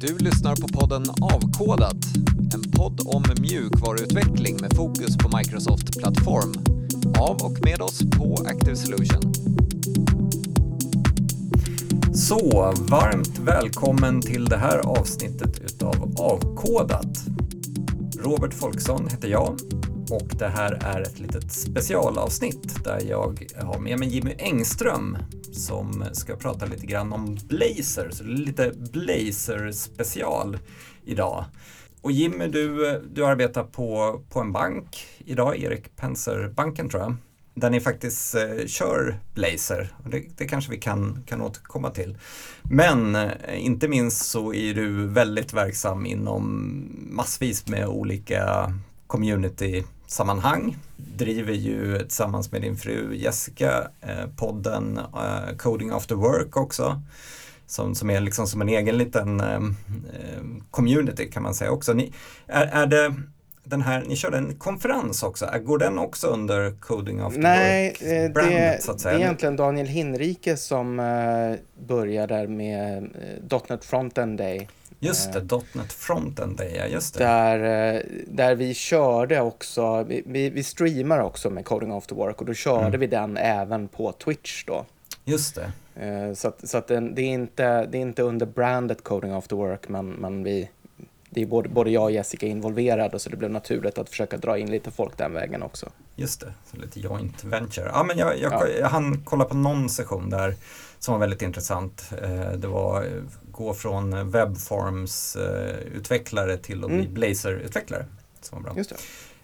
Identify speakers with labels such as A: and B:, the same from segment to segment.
A: Du lyssnar på podden Avkodat, en podd om mjukvaruutveckling med fokus på Microsoft Plattform. Av och med oss på Active Solution. Så, varmt välkommen till det här avsnittet utav Avkodat. Robert Folksson heter jag och det här är ett litet specialavsnitt där jag har med mig Jimmy Engström som ska prata lite grann om Blazer, så det är lite Blazer special idag. Och Jimmy, du, du arbetar på, på en bank idag, Erik Penser banken tror jag, där ni faktiskt eh, kör Blazer. Det, det kanske vi kan, kan återkomma till. Men eh, inte minst så är du väldigt verksam inom massvis med olika community community-sammanhang. Driver ju tillsammans med din fru Jessica eh, podden eh, Coding After Work också. Som, som är liksom som en egen liten eh, community kan man säga också. Ni, är, är det den här, ni körde en konferens också, går den också under Coding After
B: Nej, Work? Nej, det, det, är egentligen Daniel Hinrike som uh, började med .NET Frontend Day
A: Just det, eh, .NET Frontend ja just
B: det. Där, eh, där vi körde också, vi, vi streamar också med Coding After Work och då körde mm. vi den även på Twitch då.
A: Just det.
B: Eh, så att, så att den, det, är inte, det är inte under brandet Coding After Work men, men vi, det är både, både jag och Jessica involverade så det blev naturligt att försöka dra in lite folk den vägen också.
A: Just det, så lite joint venture. Ja, men jag, jag, ja. jag hann kolla på någon session där som var väldigt intressant. Det var gå från webbforms-utvecklare till att bli mm. Blazor-utvecklare. Som var bra. Just det.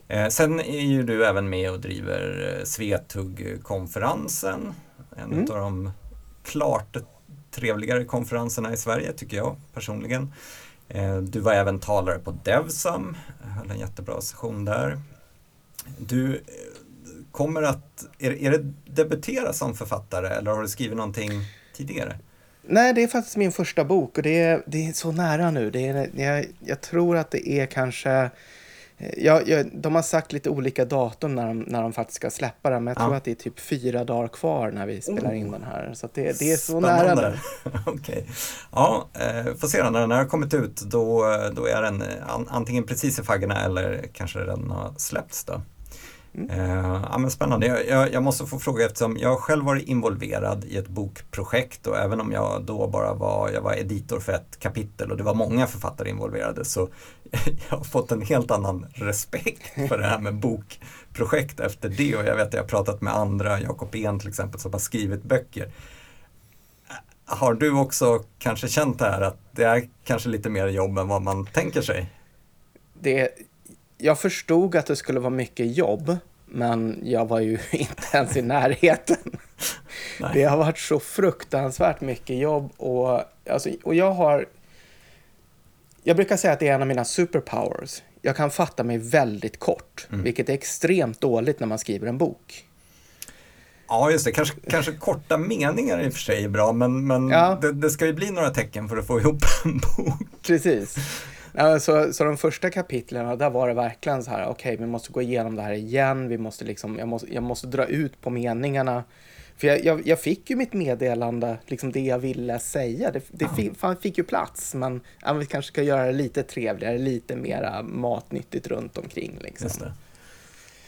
A: Eh, sen är ju du även med och driver eh, Svetug-konferensen. En mm. av de klart trevligare konferenserna i Sverige tycker jag personligen. Eh, du var även talare på Devsam, höll en jättebra session där. Du kommer att, är, är det debutera som författare eller har du skrivit någonting tidigare?
B: Nej, det är faktiskt min första bok och det är, det är så nära nu. Det är, jag, jag tror att det är kanske... Ja, ja, de har sagt lite olika datum när de, när de faktiskt ska släppa den, men jag ja. tror att det är typ fyra dagar kvar när vi spelar oh. in den här. Så det, det är så Spännande. nära nu.
A: Okej. Okay. Ja, eh, får se. När den har kommit ut, då, då är den an, antingen precis i faggorna eller kanske den har släppts då. Mm. Eh, ja, men spännande. Jag, jag, jag, måste få fråga eftersom jag själv varit involverad i ett bokprojekt och även om jag då bara var, jag var editor för ett kapitel och det var många författare involverade så jag har fått en helt annan respekt för det här med bokprojekt efter det och jag vet att jag har pratat med andra, Jakob En till exempel som har skrivit böcker. Har du också kanske känt det här att det är kanske lite mer jobb än vad man tänker sig?
B: Det jag förstod att det skulle vara mycket jobb, men jag var ju inte ens i närheten. det har varit så fruktansvärt mycket jobb och, alltså, och jag har... Jag brukar säga att det är en av mina superpowers. Jag kan fatta mig väldigt kort, mm. vilket är extremt dåligt när man skriver en bok.
A: Ja, just det. Kanske, kanske korta meningar i och för sig är bra, men, men ja. det, det, ska ju bli några tecken för att få ihop en bok.
B: Precis. Så, så de första kapitlen, där var det verkligen så här, okej, okay, vi måste gå igenom det här igen, vi måste liksom, jag måste, jag måste dra ut på meningarna. För jag, jag, jag fick ju mitt meddelande, liksom det jag ville säga, det, det fick, fick ju plats, men ja, vi kanske ska göra det lite trevligare, lite mera matnyttigt runt omkring. Liksom. Just det.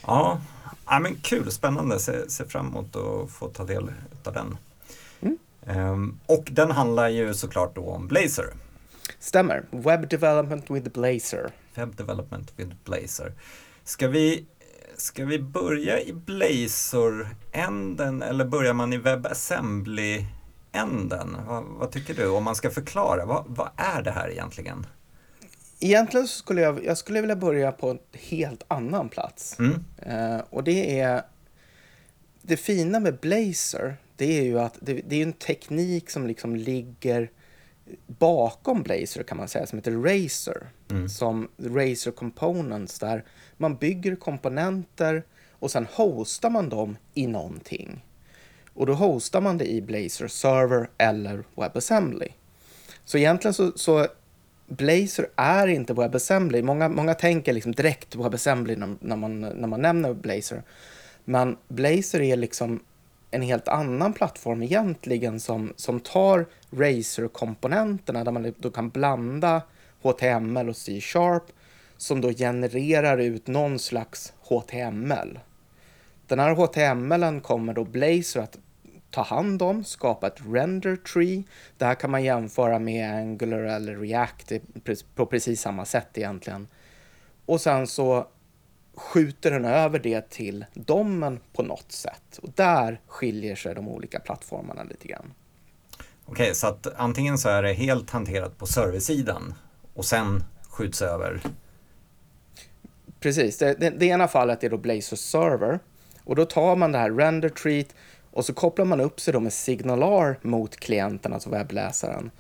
A: Ja, ja men kul, spännande, se, se fram emot att få ta del av den. Mm. Um, och den handlar ju såklart då om Blazer.
B: Stämmer. Web Development with Blazor.
A: Web Development with Blazor. Ska vi, ska vi börja i Blazor-änden eller börjar man i WebAssembly-änden? Vad, vad, tycker du? Om man ska förklara, vad, vad är det här egentligen?
B: Egentligen skulle jag, jag skulle vilja börja på en helt annan plats. Mm. Uh, och det är det fina med Blazor, det är ju att det, det är en teknik som liksom ligger bakom Blazor kan man säga som heter Razer. Mm. Som Razer Components där man bygger komponenter och sen hostar man dem i någonting. Och då hostar man det i Blazor Server eller WebAssembly. Så egentligen så, så Blazor är inte WebAssembly. Många, många tänker liksom direkt WebAssembly när, när, man, när man nämner Blazor. Men Blazor är liksom en helt annan plattform egentligen som, som tar Razer-komponenterna där man då kan blanda HTML och C-sharp som då genererar ut någon slags HTML. Den här HTML kommer då Blazor att ta hand om, skapa ett render tree. Det här kan man jämföra med Angular eller React på precis samma sätt egentligen. Och sen så skjuter den över det till domen på något sätt. Och där skiljer sig de olika plattformarna lite grann.
A: Okej, okay, så att antingen så är det helt hanterat på serversidan och sen skjuts över?
B: Precis, det, det, det ena fallet är då Blazor Server och då tar man det här render treat och så kopplar man upp sig då med Signalar mot klienten, alltså webbläsaren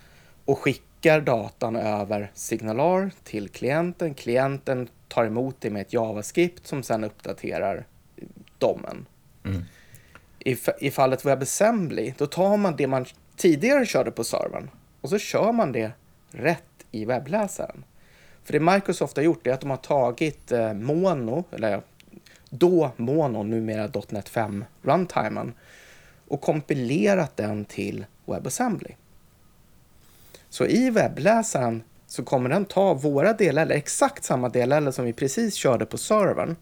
B: och skickar datan över Signalar till klienten. Klienten tar emot det med ett JavaScript som sedan uppdaterar domen. Mm. I, I fallet WebAssembly, då tar man det man tidigare körde på servern och så kör man det rätt i webbläsaren. För det Microsoft har gjort är att de har tagit eh, Mono, eller då Mono, numera .NET 5 runtimen och kompilerat den till WebAssembly. Så i webbläsaren så kommer den ta våra delar, eller exakt samma delar som vi precis körde på servern,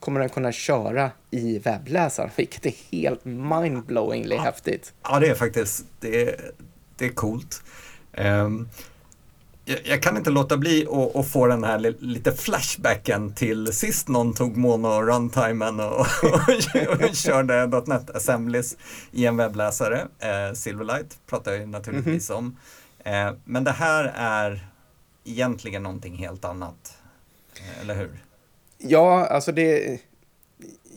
B: kommer den kunna köra i webbläsaren, vilket är helt mindblowingly ja. häftigt.
A: Ja, det är faktiskt, det är, det är coolt. Um, jag, jag, kan inte låta bli att, att få den här lite flashbacken till sist någon tog mono runtimen och, och, och körde .NET Assemblies i en webbläsare. Eh, Silverlight pratar jag naturligtvis mm -hmm. om. Eh, men det här är egentligen någonting helt annat, eh, eller hur?
B: Ja, alltså det...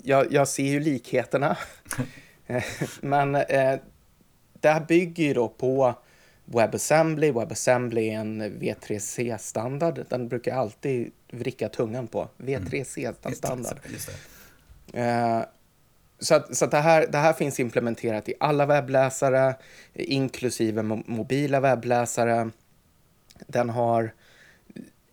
B: Jag, jag ser ju likheterna. men eh, det här bygger ju då på WebAssembly. WebAssembly är en V3C-standard. Den brukar jag alltid vricka tungan på. V3C-standard. Mm. Uh, så att, så att det, här, det här finns implementerat i alla webbläsare, inklusive mo mobila webbläsare. Den har...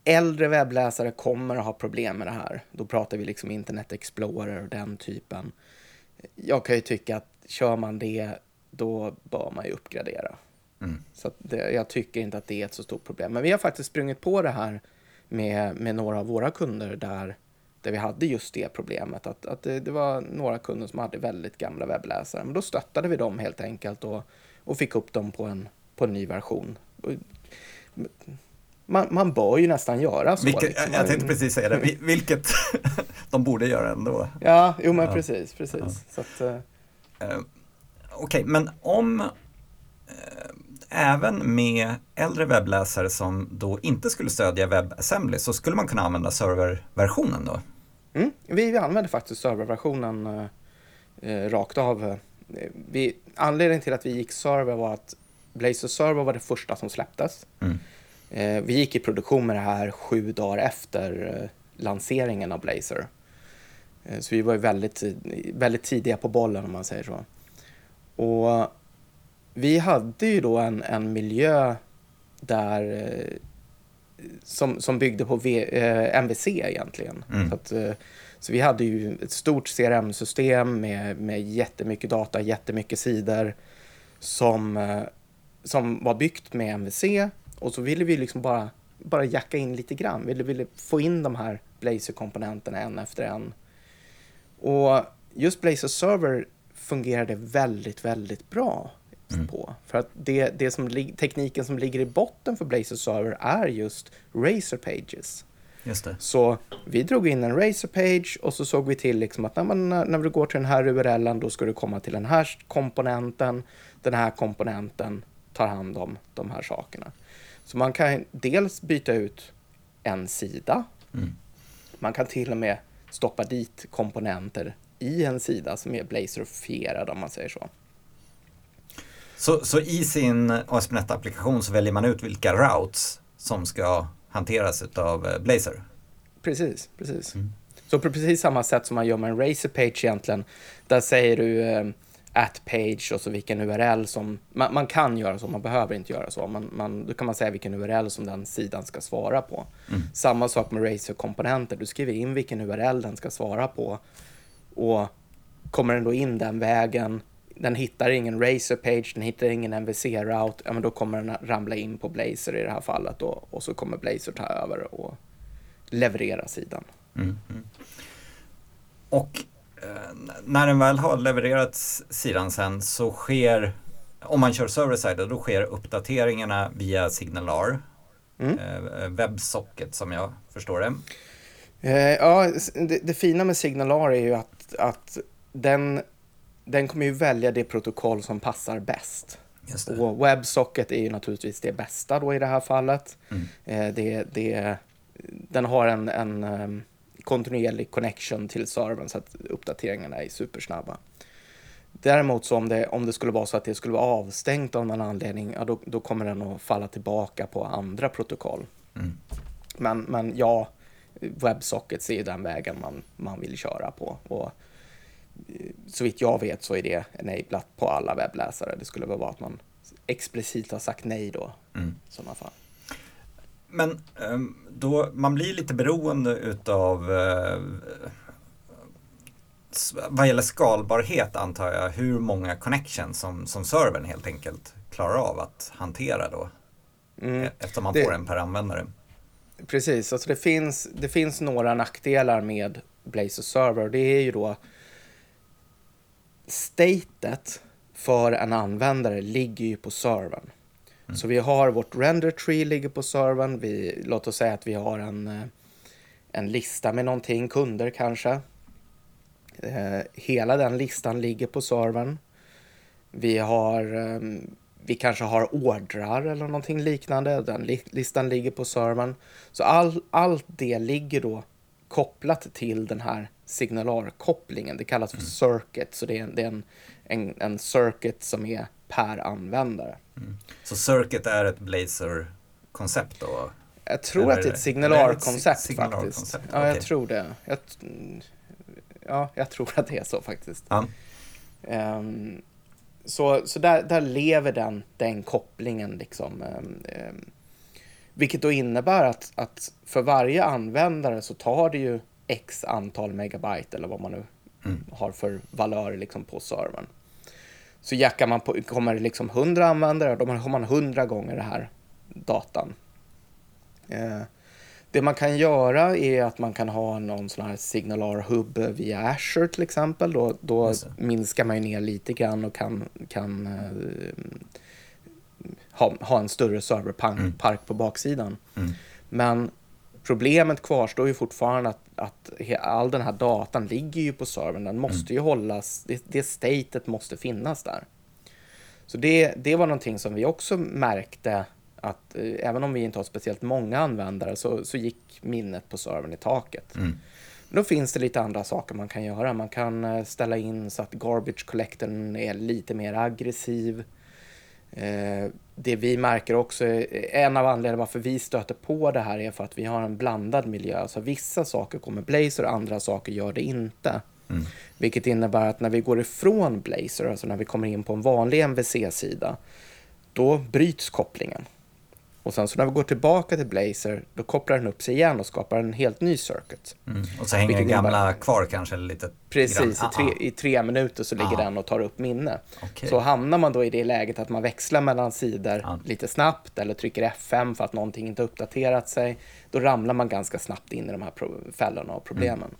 B: Äldre webbläsare kommer att ha problem med det här. Då pratar vi liksom Internet Explorer och den typen. Jag kan ju tycka att kör man det, då bör man ju uppgradera. Mm. Så det, jag tycker inte att det är ett så stort problem. Men vi har faktiskt sprungit på det här med, med några av våra kunder där, där vi hade just det problemet. Att, att det, det, var några kunder som hade väldigt gamla webbläsare. Men då stöttade vi dem helt enkelt och, och fick upp dem på en, på en ny version. Man, man bör ju nästan göra så.
A: Vilket, liksom. Jag tänkte precis säga det, vilket de borde göra ändå.
B: Ja, jo men ja. precis, precis. Ja. Uh,
A: Okej, okay, men om uh, även med äldre webbläsare som då inte skulle stödja WebAssembly så skulle man kunna använda serverversionen då?
B: Mm, vi, vi använder faktiskt serverversionen eh, eh rakt av. Vi, anledningen till att vi gick server var att Blazor Server var det första som släpptes. Mm. Eh, vi gick i produktion med det här sju dagar efter eh, lanseringen av Blazor. Eh, så vi var väldigt, väldigt tidiga på bollen om man säger så. Och vi hade ju då en, en miljö där eh, som, som byggde på v, eh, MVC egentligen. Mm. Så, att, eh, så vi hade ju ett stort CRM-system med, med jättemycket data, jättemycket sidor som, eh, som var byggt med MVC och så ville vi liksom bara, bara jacka in lite grann. Vi ville, ville få in de här Blazor-komponenterna en efter en. Och just Blazor Server fungerade väldigt, väldigt bra mm. på. För att det, det som, tekniken som ligger i botten för Blazor Server är just Razer Pages.
A: Just det.
B: Så vi drog in en Razer Page och så såg vi till liksom att när, man, när du går till den här URLen då ska du komma till den här komponenten. Den här komponenten tar hand om de här sakerna. Så man kan dels byta ut en sida. Mm. Man kan till och med stoppa dit komponenter i en sida som är blazerifierad om man säger så.
A: Så, så i sin ASP.NET-applikation så väljer man ut vilka routes som ska hanteras av eh, Blazor?
B: Precis, precis. Mm. Så på precis samma sätt som man gör med en Razer page egentligen, där säger du eh, at page och så vilken URL som, man, man, kan göra så, man behöver inte göra så, man, man, då kan man säga vilken URL som den sidan ska svara på. Mm. Samma sak med Razer-komponenter, du skriver in vilken URL den ska svara på och kommer den då in den vägen den hittar ingen Razer page, den hittar ingen MVC-route, ja men då kommer den ramla in på Blazer i det här fallet då, och så kommer Blazer ta över och leverera sidan. Mm, mm.
A: Och eh, när den väl har levererat sidan sen så sker, om man kör server-side, då sker uppdateringarna via Signalar. Mm. Eh, Websocket som jag förstår det.
B: Eh, ja, det, det, fina med Signalar är ju att, att den, den kommer ju välja det protokoll som passar bäst. Och WebSocket är ju naturligtvis det bästa då i det här fallet. Mm. Eh, det, det, den har en, en um, kontinuerlig connection till servern så att uppdateringarna är supersnabba. Däremot så om det, om det skulle vara så att det skulle vara avstängt av någon anledning, ja, då, då kommer den att falla tillbaka på andra protokoll. Mm. Men, men ja, WebSockets är den vägen man, man vill köra på. Och så vitt jag vet så är det enablat på alla webbläsare. Det skulle väl vara att man explicit har sagt nej då. Mm. I sådana fall.
A: Men ehm, då, man blir lite beroende utav eh, vad gäller skalbarhet antar jag, hur många connections som, som servern helt enkelt klarar av att hantera då. Mm. E-, eftersom man det, får en per användare.
B: Precis, alltså det finns, det finns några nackdelar med Blazor Server. Det är ju då statet för en användare ligger ju på servern. Mm. Så vi har vårt render tree ligger på servern. Vi, låt oss säga att vi har en, eh, en lista med någonting, kunder kanske. Eh, hela den listan ligger på servern. Vi har eh, vi kanske har ordrar eller någonting liknande. Den listan ligger på servern. Så all, allt det ligger då kopplat till den här signalarkopplingen. Det kallas för mm. circuit, så det är, det är en, en, en, circuit som är per användare.
A: Mm. Så circuit är ett Blazor-koncept då?
B: Jag tror eller, att det är ett signalarkoncept signalar faktiskt. Ja, okay. jag tror det. Jag, ja, jag tror att det är så faktiskt. Ja. Um, så så där, där lever den, den kopplingen. Liksom. Eh, vilket då innebär att, att för varje användare så tar det ju x antal megabyte eller vad man nu mm. har för valör liksom på servern. Så jackar man på, kommer det liksom 100 användare, då har man 100 gånger det här datan. Eh, det man kan göra är att man kan ha någon sån här signalar hub via Azure till exempel. Då, då minskar man ju ner lite grann och kan, kan uh, ha, ha en större serverpark mm. på baksidan. Mm. Men problemet kvarstår ju fortfarande att, att all den här datan ligger ju på servern. Den måste mm. ju hållas, det, det statet måste finnas där. Så det, det var någonting som vi också märkte att eh, även om vi inte har speciellt många användare så, så gick minnet på servern i taket. Mm. Då finns det lite andra saker man kan göra. Man kan eh, ställa in så att garbage collectorn är lite mer aggressiv. Eh, det vi märker också, en av anledningarna varför vi stöter på det här är för att vi har en blandad miljö. Alltså vissa saker kommer Blazor, andra saker gör det inte. Mm. Vilket innebär att när vi går ifrån Blazor, alltså när vi kommer in på en vanlig MVC-sida, då bryts kopplingen. Och sen så när vi går tillbaka till Blazer, då kopplar den upp sig igen och skapar en helt ny circuit.
A: Mm. Och så hänger den gamla kvar kanske lite
B: Precis, i tre, i tre, minuter så ligger Aha. den och tar upp minne. Okay. Så hamnar man då i det läget att man växlar mellan sidor ja. lite snabbt eller trycker F5 för att någonting inte uppdaterat sig, då ramlar man ganska snabbt in i de här fällorna och problemen.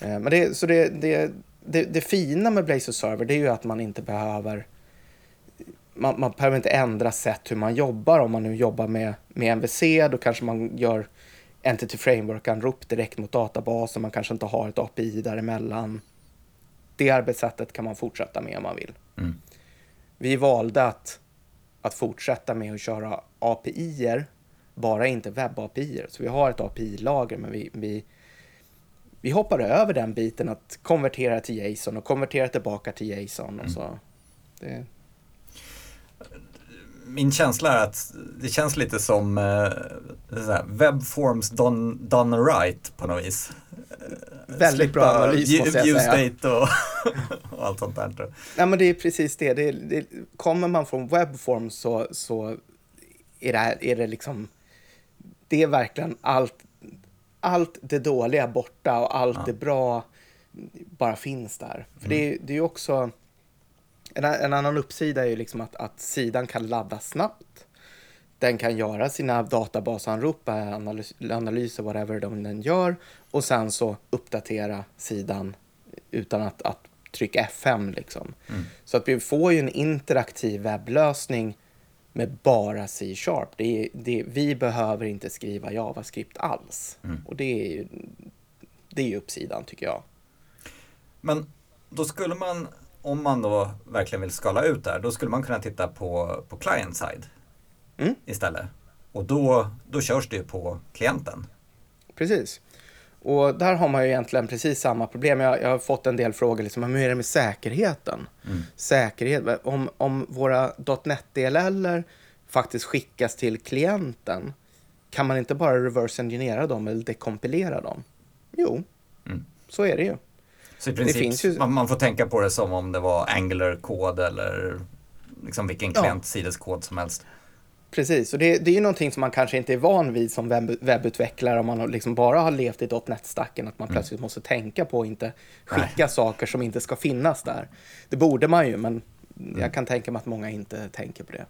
B: Mm. Men det, så det, det, det, det fina med Blazor Server det är ju att man inte behöver man, man behöver inte ändra sätt hur man jobbar. Om man nu jobbar med, med MVC, då kanske man gör Entity Framework-anrop direkt mot databasen. Man kanske inte har ett API däremellan. Det arbetssättet kan man fortsätta med om man vill. Mm. Vi valde att, att fortsätta med att köra API-er, bara inte webb-API. Så vi har ett API-lager, men vi, vi, vi hoppar över den biten att konvertera till JSON och konvertera tillbaka till JSON. Och mm. så. Det,
A: min känsla är att det känns lite som eh, webforms done, done right på något vis.
B: Väldigt Slippa bra analys måste jag säga.
A: State och, och allt sånt där.
B: Ja, men det är precis det. det, det kommer man från webforms så, så är, det, är det liksom, det är verkligen allt, allt det dåliga borta och allt ja. det bra bara finns där. För mm. det, det är ju också... En, en, annan uppsida är ju liksom att, att sidan kan ladda snabbt. Den kan göra sina databasanrop, analys, analyser, whatever de den gör och sen så uppdatera sidan utan att, att trycka F5 liksom. Mm. Så att vi får ju en interaktiv webblösning med bara C-sharp. Det det, vi behöver inte skriva JavaScript alls. Mm. Och det är ju det är ju uppsidan tycker jag.
A: Men då skulle man, om man då verkligen vill skala ut där, då skulle man kunna titta på, på client side mm. istället. Och då, då körs det ju på klienten.
B: Precis. Och där har man ju egentligen precis samma problem. Jag, jag har fått en del frågor, liksom, hur är det med säkerheten? Mm. Säkerhet, om, om våra .NET-DLL faktiskt skickas till klienten, kan man inte bara reverse engineera dem eller dekompilera dem? Jo, mm. så är det ju.
A: Så i princip, ju... man, man, får tänka på det som om det var Angular-kod eller liksom vilken klientsideskod som helst.
B: Precis, och det, det är ju någonting som man kanske inte är van vid som webb, webbutvecklare om man liksom bara har levt i .NET-stacken, att man mm. plötsligt måste tänka på att inte skicka Nej. saker som inte ska finnas där. Det borde man ju, men mm. jag kan tänka mig att många inte tänker på det.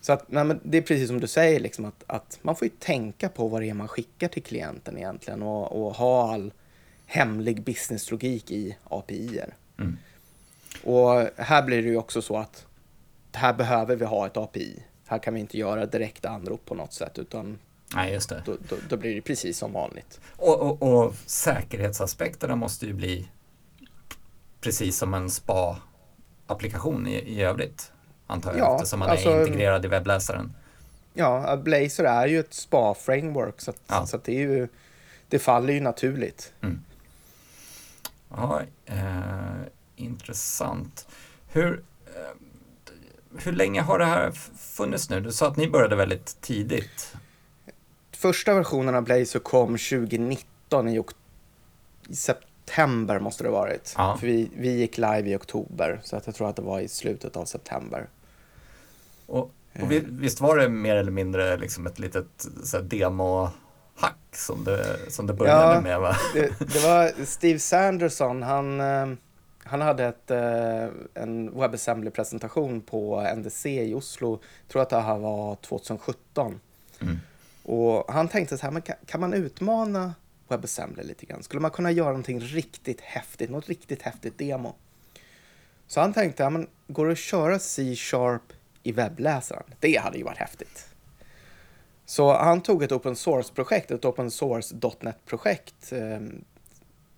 B: Så att, nej, det är precis som du säger, liksom att, att man får ju tänka på vad det är man skickar till klienten egentligen och, och ha all hemlig businesslogik i API-er. Mm. Och här blir det ju också så att här behöver vi ha ett API. Här kan vi inte göra direkta anrop på något sätt utan
A: Nej, just det.
B: Då, då, då blir det precis som vanligt.
A: Och, och, och, säkerhetsaspekterna måste ju bli precis som en spa-applikation i, i övrigt antar jag, ja, eftersom man alltså, är integrerad i webbläsaren.
B: Ja, Blazor är ju ett SPA-framework, så, att, ja. så det, är ju, det faller ju naturligt. Mm.
A: Ja, eh, intressant. Hur, eh, hur länge har det här funnits nu? Du sa att ni började väldigt tidigt.
B: Första versionen av Blazor kom 2019 i, i september måste det ha varit. Ja. För vi, vi gick live i oktober, så att jag tror att det var i slutet av september.
A: Och, och visst var det mer eller mindre liksom ett litet demo-hack som det, som det började ja, med? Va?
B: Det, det var Steve Sanderson, han, eh, han hade ett, eh, en WebAssembly-presentation på NDC i Oslo, jag tror att det här var 2017. Mm. Och han tänkte så här, men kan, kan man utmana WebAssembly lite grann? Skulle man kunna göra någonting riktigt häftigt, något riktigt häftigt demo? Så han tänkte, ja, men går det att köra C-sharp i webbläsaren. Det hade ju varit häftigt. Så han tog ett open source-projekt, ett open source.net-projekt eh,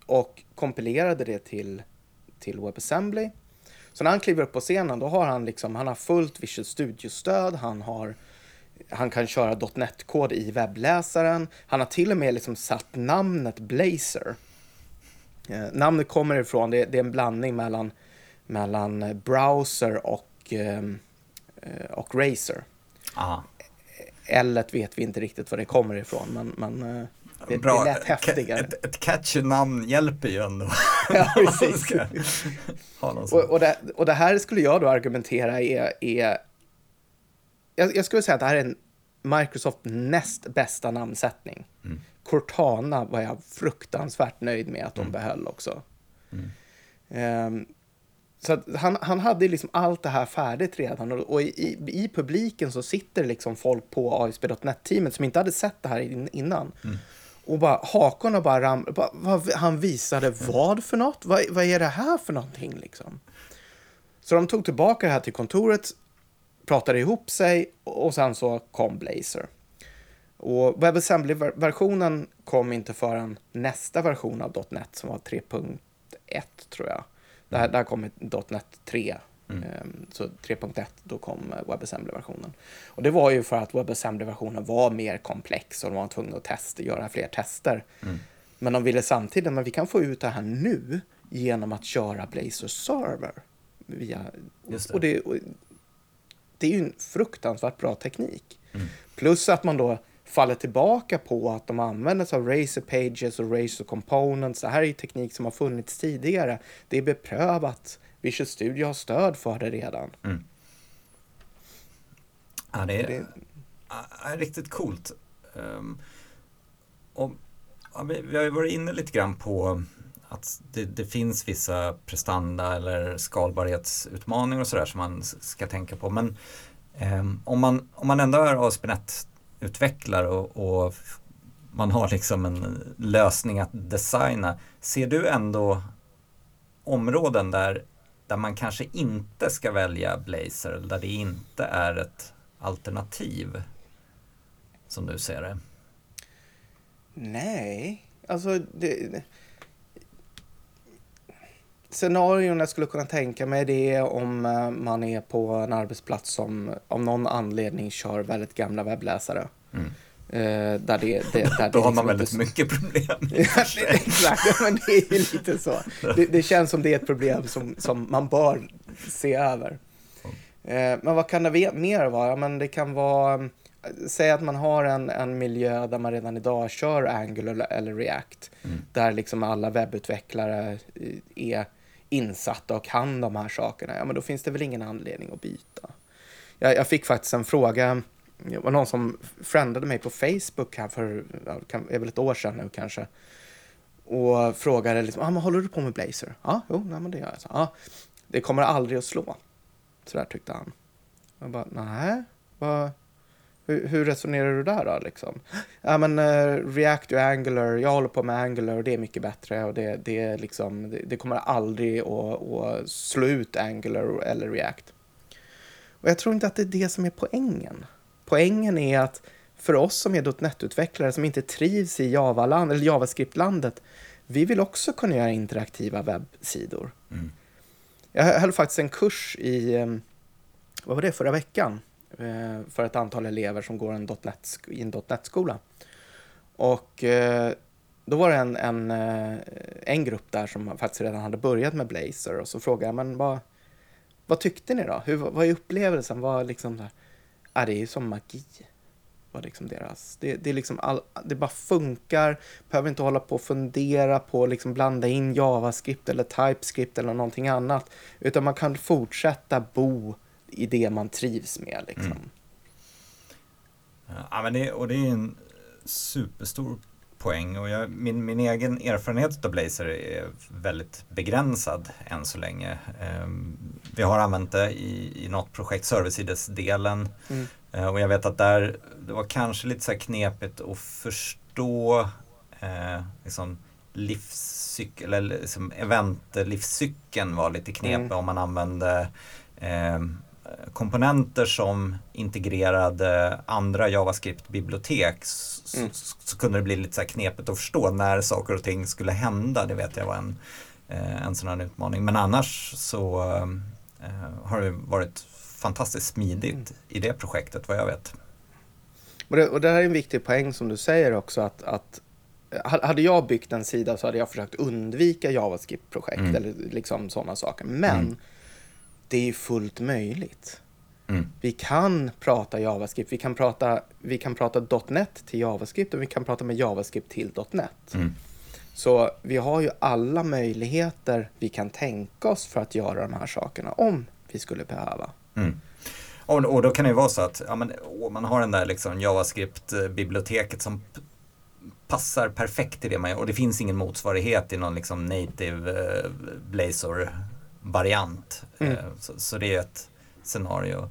B: och kompilerade det till, till WebAssembly. Så när han kliver upp på scenen då har han, liksom, han har fullt Visual Studio-stöd, han, har, han kan köra .NET-kod i webbläsaren, han har till och med liksom satt namnet Blazer. Eh, namnet kommer ifrån, det, det, är en blandning mellan, mellan browser och eh, eh och Razer. Aha. L vet vi inte riktigt var det kommer ifrån, men, men eh, det, Bra. det lät häftigare.
A: Ett, ett catchy namn hjälper ju ändå.
B: ja, precis. och, och, det, och det här skulle jag då argumentera är, är jag, jag skulle säga att det här är en Microsoft näst bästa namnsättning. Mm. Cortana var jag fruktansvärt nöjd med att de mm. behöll också. Mm. Um, så han, han hade liksom allt det här färdigt redan och, och i, i, publiken så sitter liksom folk på ASP.NET-teamet som inte hade sett det här innan. Mm. Och bara hakorna bara ramlade. Han visade vad för något? Vad, vad är det här för någonting liksom? Så de tog tillbaka det här till kontoret, pratade ihop sig och sen så kom Blazor. Och WebAssembly-versionen kom inte förrän nästa version av .NET som var 3.1 tror jag. Det här, det här kom .NET 3. Mm. Ehm, så 3.1, då kom WebAssembly-versionen. Och det var ju för att WebAssembly-versionen var mer komplex och de var tvungna att testa, göra fler tester. Mm. Men de ville samtidigt, men vi kan få ut det här nu genom att köra Blazor Server. Via, det. Och, det, och det är ju en fruktansvärt bra teknik. Mm. Plus att man då faller tillbaka på att de använder sig av Razer Pages och Razer Components. Det här är ju teknik som har funnits tidigare. Det är beprövat. Visual Studio har stöd för det redan. Mm.
A: Ja, det är, det är riktigt coolt. Um, och, ja, vi, vi har ju varit inne lite grann på att det, det, finns vissa prestanda eller skalbarhetsutmaningar och sådär som man ska tänka på. Men eh, om, man, om man ändå är utvecklar och, och man har liksom en lösning att designa. Ser du ändå områden där, där man kanske inte ska välja Blazor, eller där det inte är ett alternativ som du ser det?
B: Nej, alltså det, scenarion jag skulle kunna tänka mig det är om eh, man är på en arbetsplats som av någon anledning kör väldigt gamla webbläsare. Mm.
A: Uh, där det, det, där Då har man liksom väldigt så... mycket problem.
B: Exakt, men det är ju lite så. Det, det, känns som det är ett problem som, som man bör se över. Uh, men vad kan det mer vara? Men det kan vara, säg att man har en, en miljö där man redan idag kör Angular eller React. Mm. Där liksom alla webbutvecklare är insatta och kan de här sakerna. Ja, men då finns det väl ingen anledning att byta. Jag, jag fick faktiskt en fråga det var någon som friendade mig på Facebook här för, det är väl ett år sedan nu kanske. Och frågade liksom, ah, men håller du på med Blazer? Ja, jo, nej, men det gör jag. Så, ah, det kommer aldrig att slå. Så där tyckte han. Jag bara, nej, vad, hur, hur, resonerar du där då liksom? Ja men uh, React och Angular, jag håller på med Angular och det är mycket bättre och det, det, liksom, det, det kommer aldrig att, att slå ut Angular eller React. Och jag tror inte att det är det som är poängen. Poängen är att för oss som är .NET-utvecklare som inte trivs i Java-land, eller JavaScript-landet, vi vill också kunna göra interaktiva webbsidor. Mm. Jag höll faktiskt en kurs i, eh, vad var det, förra veckan, Eh, för ett antal elever som går en .NET, i en .NET-skola. Och eh, då var det en, en, eh, en grupp där som faktiskt redan hade börjat med Blazor och så frågade jag, men vad, vad tyckte ni då? Hur, vad är upplevelsen? Vad liksom, ja, ah, det är ju som magi. Var liksom deras. Det, det, är liksom all, det bara funkar, behöver inte hålla på och fundera på liksom blanda in JavaScript eller TypeScript eller någonting annat. Utan man kan fortsätta bo i det man trivs med. Liksom. Mm.
A: Ja, men det, och det är en superstor poäng och jag, min, min egen erfarenhet av Blazor är väldigt begränsad än så länge. Um, vi har använt det i, i något projekt, servicesidesdelen mm. uh, och jag vet att där, det var kanske lite så här knepigt att förstå uh, liksom livscykel, eller liksom eventlivscykeln var lite knepig mm. om man använde um, komponenter som integrerade andra JavaScript-bibliotek så, mm. så, kunde det bli lite så knepigt att förstå när saker och ting skulle hända. Det vet jag var en, eh, en sån här utmaning. Men annars så eh, har det varit fantastiskt smidigt mm. i det projektet vad jag vet.
B: Och det, och det här är en viktig poäng som du säger också att, att hade jag byggt en sida så hade jag försökt undvika JavaScript-projekt mm. eller liksom sådana saker. Men mm det är fullt möjligt. Mm. Vi kan prata JavaScript, vi kan prata, vi kan prata .NET till JavaScript och vi kan prata med JavaScript till .NET. Mm. Så vi har ju alla möjligheter vi kan tänka oss för att göra de här sakerna om vi skulle behöva.
A: Mm. Och, och, då kan det ju vara så att ja, men, man har den där liksom JavaScript-biblioteket som passar perfekt till det man gör och det finns ingen motsvarighet i någon liksom native eh, Blazor variant. Mm. Eh, så, så, det är ett scenario.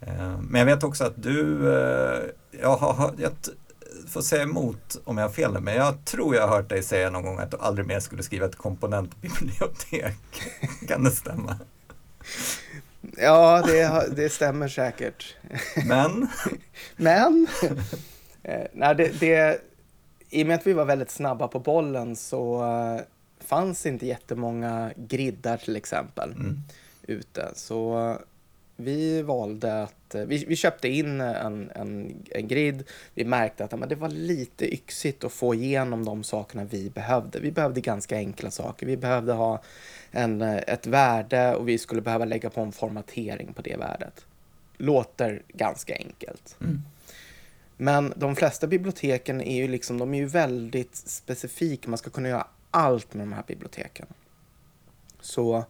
A: Eh, men jag vet också att du, eh, jag, har, jag får säga emot om jag har fel men jag tror jag har hört dig säga någon gång att du aldrig mer skulle skriva ett komponentbibliotek. kan det stämma?
B: Ja, det, det stämmer säkert.
A: Men?
B: men? Nej, det, det, I och med att vi var väldigt snabba på bollen så fanns inte jättemånga griddar till exempel mm. ute. Så vi valde att, vi, vi köpte in en, en, en grid. Vi märkte att men det var lite yxigt att få igenom de sakerna vi behövde. Vi behövde ganska enkla saker. Vi behövde ha en, ett värde och vi skulle behöva lägga på en formatering på det värdet. Låter ganska enkelt. Mm. Men de flesta biblioteken är ju liksom, de är ju väldigt specifika. Man ska kunna göra allt med de här biblioteken. Så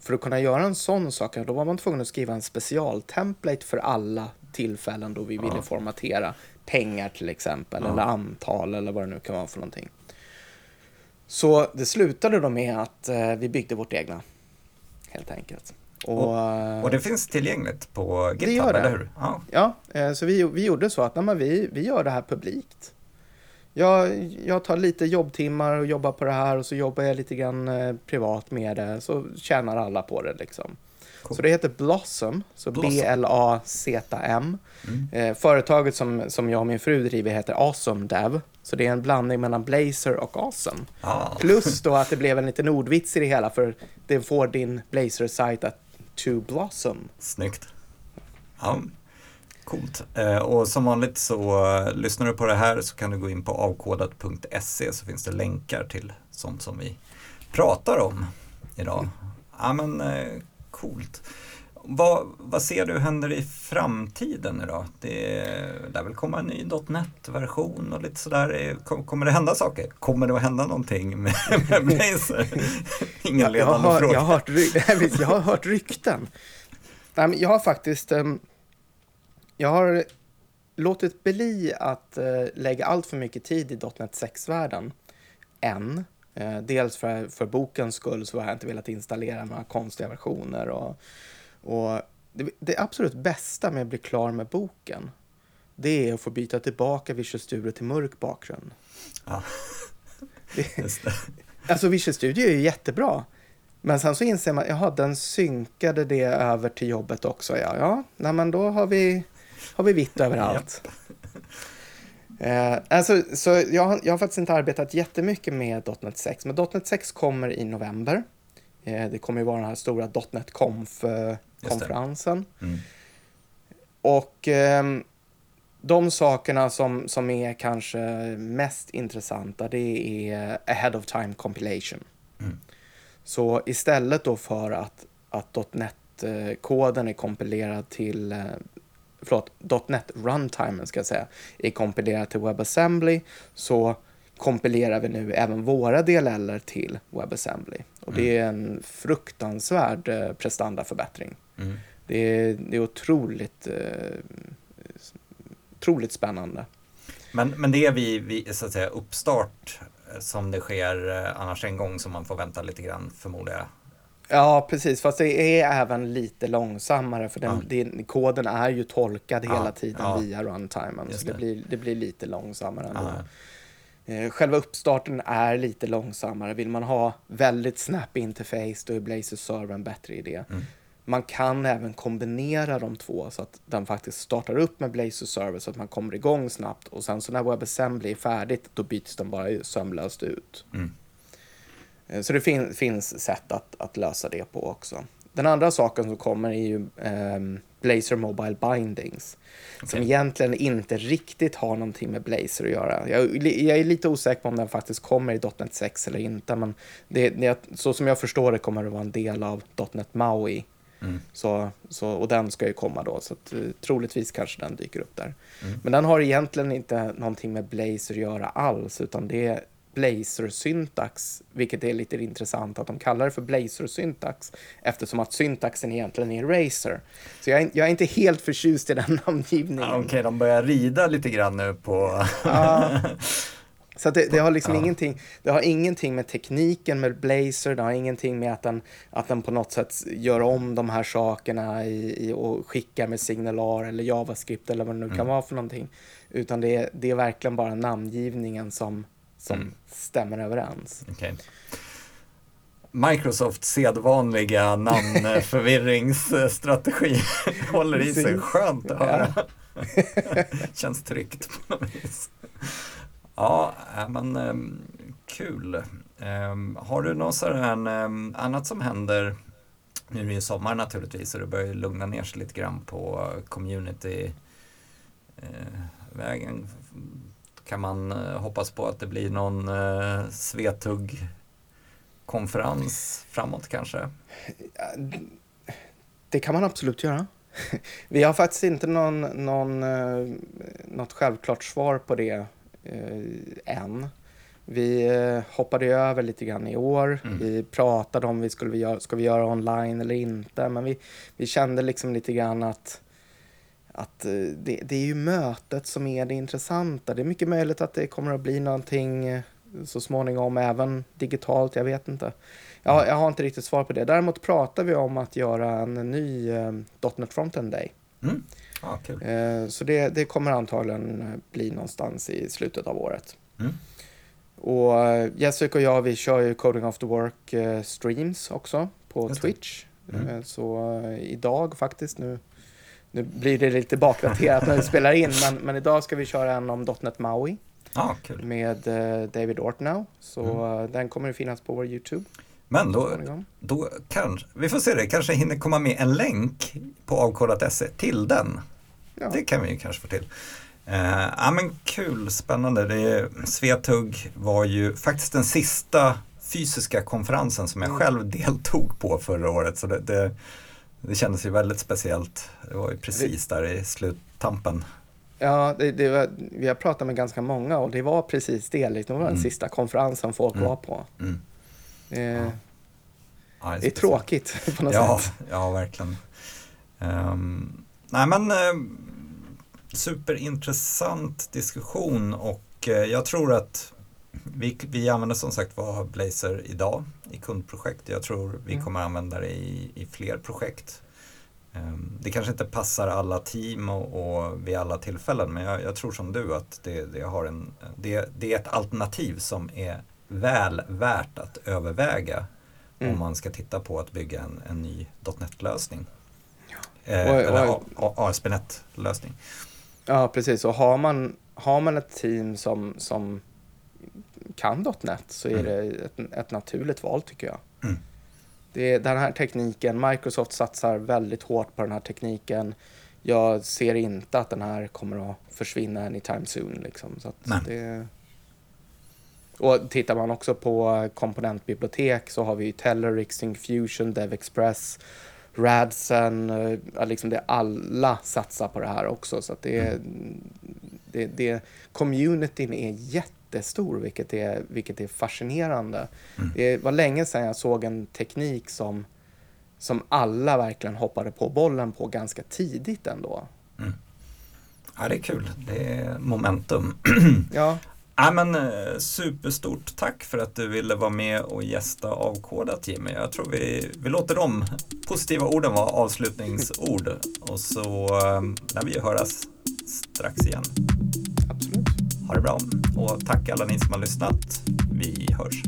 B: för att kunna göra en sån sak, då var man tvungen att skriva en specialtemplate för alla tillfällen då vi ja. ville formatera pengar till exempel, ja. eller antal eller vad det nu kan vara för någonting. Så det slutade då med att eh, vi byggde vårt egna, helt enkelt.
A: Och, och, och det finns tillgängligt på GitHub,
B: det gör det.
A: eller hur?
B: Ja, ja eh, så vi, vi gjorde så att nej, vi, vi gör det här publikt. Jag, jag tar lite jobbtimmar och jobbar på det här och så jobbar jag lite grann eh, privat med det, så tjänar alla på det liksom. Cool. Så det heter Blossom, så B-L-A-Z-M. Mm. Eh, företaget som, som jag och min fru driver heter Awesome Dev. Så det är en blandning mellan Blazer och Awesome. Ah. Plus då att det blev en liten ordvits i det hela för det får din Blazer-sajt att to blossom.
A: Snyggt. Ja, coolt. Eh, och som vanligt så uh, lyssnar du på det här så kan du gå in på avkodat.se så finns det länkar till sånt som vi pratar om idag. Ja men uh, coolt. Vad, vad ser du händer i framtiden då? Det lär väl komma en ny .NET-version och lite sådär. Kommer det hända saker? Kommer det att hända någonting med, med Blazer? Ingen ledande
B: jag har,
A: fråga.
B: Jag har, hört, jag har hört rykten. Jag har faktiskt ehm, jag har låtit bli att eh, lägga allt för mycket tid i .NET 6-världen än. Eh, dels för, för bokens skull så har jag inte velat installera några konstiga versioner och och det, det absolut bästa med att bli klar med boken, det är att få byta tillbaka Visual Studio till mörk bakgrund. Ja. Det. Alltså Visual Studio är ju jättebra. Men sen så inser man, jaha, den synkade det över till jobbet också. Ja, ja nej, men då har vi, har vi vitt överallt. eh, alltså, så jag, jag har faktiskt inte arbetat jättemycket med .NET 6, men .NET 6 kommer i november. Eh, det kommer ju vara den här stora .NET Conf-konferensen. Mm. Och eh, de sakerna som, som är kanske mest intressanta det är ahead of time compilation. Mm. Så istället då för att, att .NET-koden är kompilerad till eh, förlåt, .NET runtimen ska jag säga, är kompilerad till WebAssembly så kompilerar vi nu även våra DLL till WebAssembly. Och det är en fruktansvärd eh, prestandaförbättring. Mm. Det, är, det är otroligt, eh, otroligt spännande.
A: Men, men det är vid, vid så att säga, uppstart eh, som det sker eh, annars en gång som man får vänta lite grann förmodar jag?
B: Ja, precis. Fast det är även lite långsammare för den, ja. det, koden är ju tolkad ja, hela tiden ja. via runtimen. Så det. det. blir, det blir lite långsammare ändå. Eh, själva uppstarten är lite långsammare. Vill man ha väldigt snap interface då är Blazor Server en bättre idé. Mm. Man kan även kombinera de två så att den faktiskt startar upp med Blazor Server så att man kommer igång snabbt och sen så när WebAssembly är färdigt då byts den bara sömlöst ut. Mm. Eh, så det fin finns sätt att, att lösa det på också. Den andra saken som kommer är ju eh, Blazer Mobile Bindings. Okay. Som egentligen inte riktigt har någonting med Blazer att göra. Jag, jag, är lite osäker på om den faktiskt kommer i .NET 6 eller inte. Men det, det, så som jag förstår det kommer det vara en del av .NET MAUI. Mm. Så, så, och den ska ju komma då, så att, uh, troligtvis kanske den dyker upp där. Mm. Men den har egentligen inte någonting med Blazer att göra alls, utan det är Blazer-syntax, vilket är lite intressant att de kallar det för Blazer-syntax eftersom att syntaxen egentligen är Razer. Så jag är, jag är inte helt förtjust i den namngivningen.
A: Ah, Okej, okay, de börjar rida lite grann nu på...
B: ah. Så det, det, har liksom ja. ingenting, det har ingenting med tekniken med Blazer, det har ingenting med att den, att den på något sätt gör om de här sakerna i, i och skickar med signalar eller JavaScript eller vad det nu mm. kan vara för någonting. Utan det, det är verkligen bara namngivningen som, som mm. stämmer överens.
A: Okay. Microsofts sedvanliga namnförvirringsstrategi håller i sig. Skönt att höra. Känns tryggt på något vis. Ja, men um, kul. Um, har du något sådär, um, annat som händer? Nu är det ju sommar naturligtvis och det börjar lugna ner sig lite grann på community-vägen. Uh, kan man uh, hoppas på att det blir någon uh, Svetug konferens framåt kanske?
B: Det kan man absolut göra. Vi har faktiskt inte någon, någon, uh, något självklart svar på det uh, än. Vi uh, hoppade över lite grann i år. Mm. Vi pratade om vi skulle vi göra, ska vi göra online eller inte. Men vi, vi kände liksom lite grann att att eh, det, det, är ju mötet som är det intressanta. Det är mycket möjligt att det kommer att bli någonting så småningom även digitalt, jag vet inte. Jag, jag har inte riktigt svar på det. Däremot pratar vi om att göra en ny eh, .NET Frontend Day.
A: Mm. Ah, cool.
B: eh, så det, det kommer antagligen bli någonstans i slutet av året.
A: Mm.
B: Och eh, Jessica och jag, vi kör ju Coding After Work eh, streams också på. Twitch.
A: Mm.
B: Eh, Så eh, idag faktiskt, nu, nu blir det lite bakdaterat när vi spelar in, men, men idag ska vi köra en om .NET Maui
A: Ah, kul.
B: med eh, David Ortnow. Så
A: Mm.
B: eh, den kommer att finnas på vår YouTube.
A: Men då, då kanske, vi får se det, kanske hinner komma med en länk på avkodat.se till den.
B: Ja.
A: Det kan vi ju kanske få till. Eh, ja men kul, spännande. Det Svetug var ju faktiskt den sista fysiska konferensen som jag
B: Mm.
A: själv deltog på förra året. Så det, det, det kändes ju väldigt speciellt. Det var ju precis där i sluttampen.
B: Ja, det, det var, vi har pratat med ganska många och det var precis det. Liksom, det var den
A: Mm.
B: sista konferensen folk
A: Mm.
B: var på.
A: Mm.
B: Eh,
A: Ja,
B: Det är
A: speciellt.
B: tråkigt på något
A: Ja,
B: sätt.
A: ja verkligen. Ehm, nej men uh, superintressant diskussion och eh, jag tror att vi, vi använder som sagt var Blazer idag i kundprojekt. Jag tror vi
B: Mm.
A: kommer använda det i, i fler projekt. Ehm, det kanske inte passar alla team och, och vid alla tillfällen men jag, jag tror som du att det, det, har en, det, det är ett alternativ som är väl värt att överväga
B: Mm.
A: om man ska titta på att bygga en, en ny .NET-lösning. Eh,
B: Och- och-
A: eller ASP.NET-lösning.
B: Ja, precis. Och har man, har man ett team som, som kan .NET så är
A: Mm.
B: det ett, ett naturligt val tycker jag.
A: Mm.
B: Det är den här tekniken, Microsoft satsar väldigt hårt på den här tekniken. Jag ser inte att den här kommer att försvinna anytime soon. Liksom. Så det... Och tittar man också på komponentbibliotek så har vi ju Telerix, Syncfusion, DevExpress, Radsen, eh, liksom det alla satsar på det här också. Så det, är- det, det, communityn är jättestor, vilket är, vilket är fascinerande.
A: Mm.
B: Det var länge sedan jag såg en teknik som, som alla verkligen hoppade på bollen på ganska tidigt ändå.
A: Ja, det är kul. Det är momentum.
B: Ja,
A: Ja, men, eh, superstort tack för att du ville vara med och gästa Avkodat Jimmy. Jag tror vi, vi låter de positiva orden vara avslutningsord och så eh, när vi höras strax igen. Ha det bra och tack alla ni som har lyssnat. Vi hörs.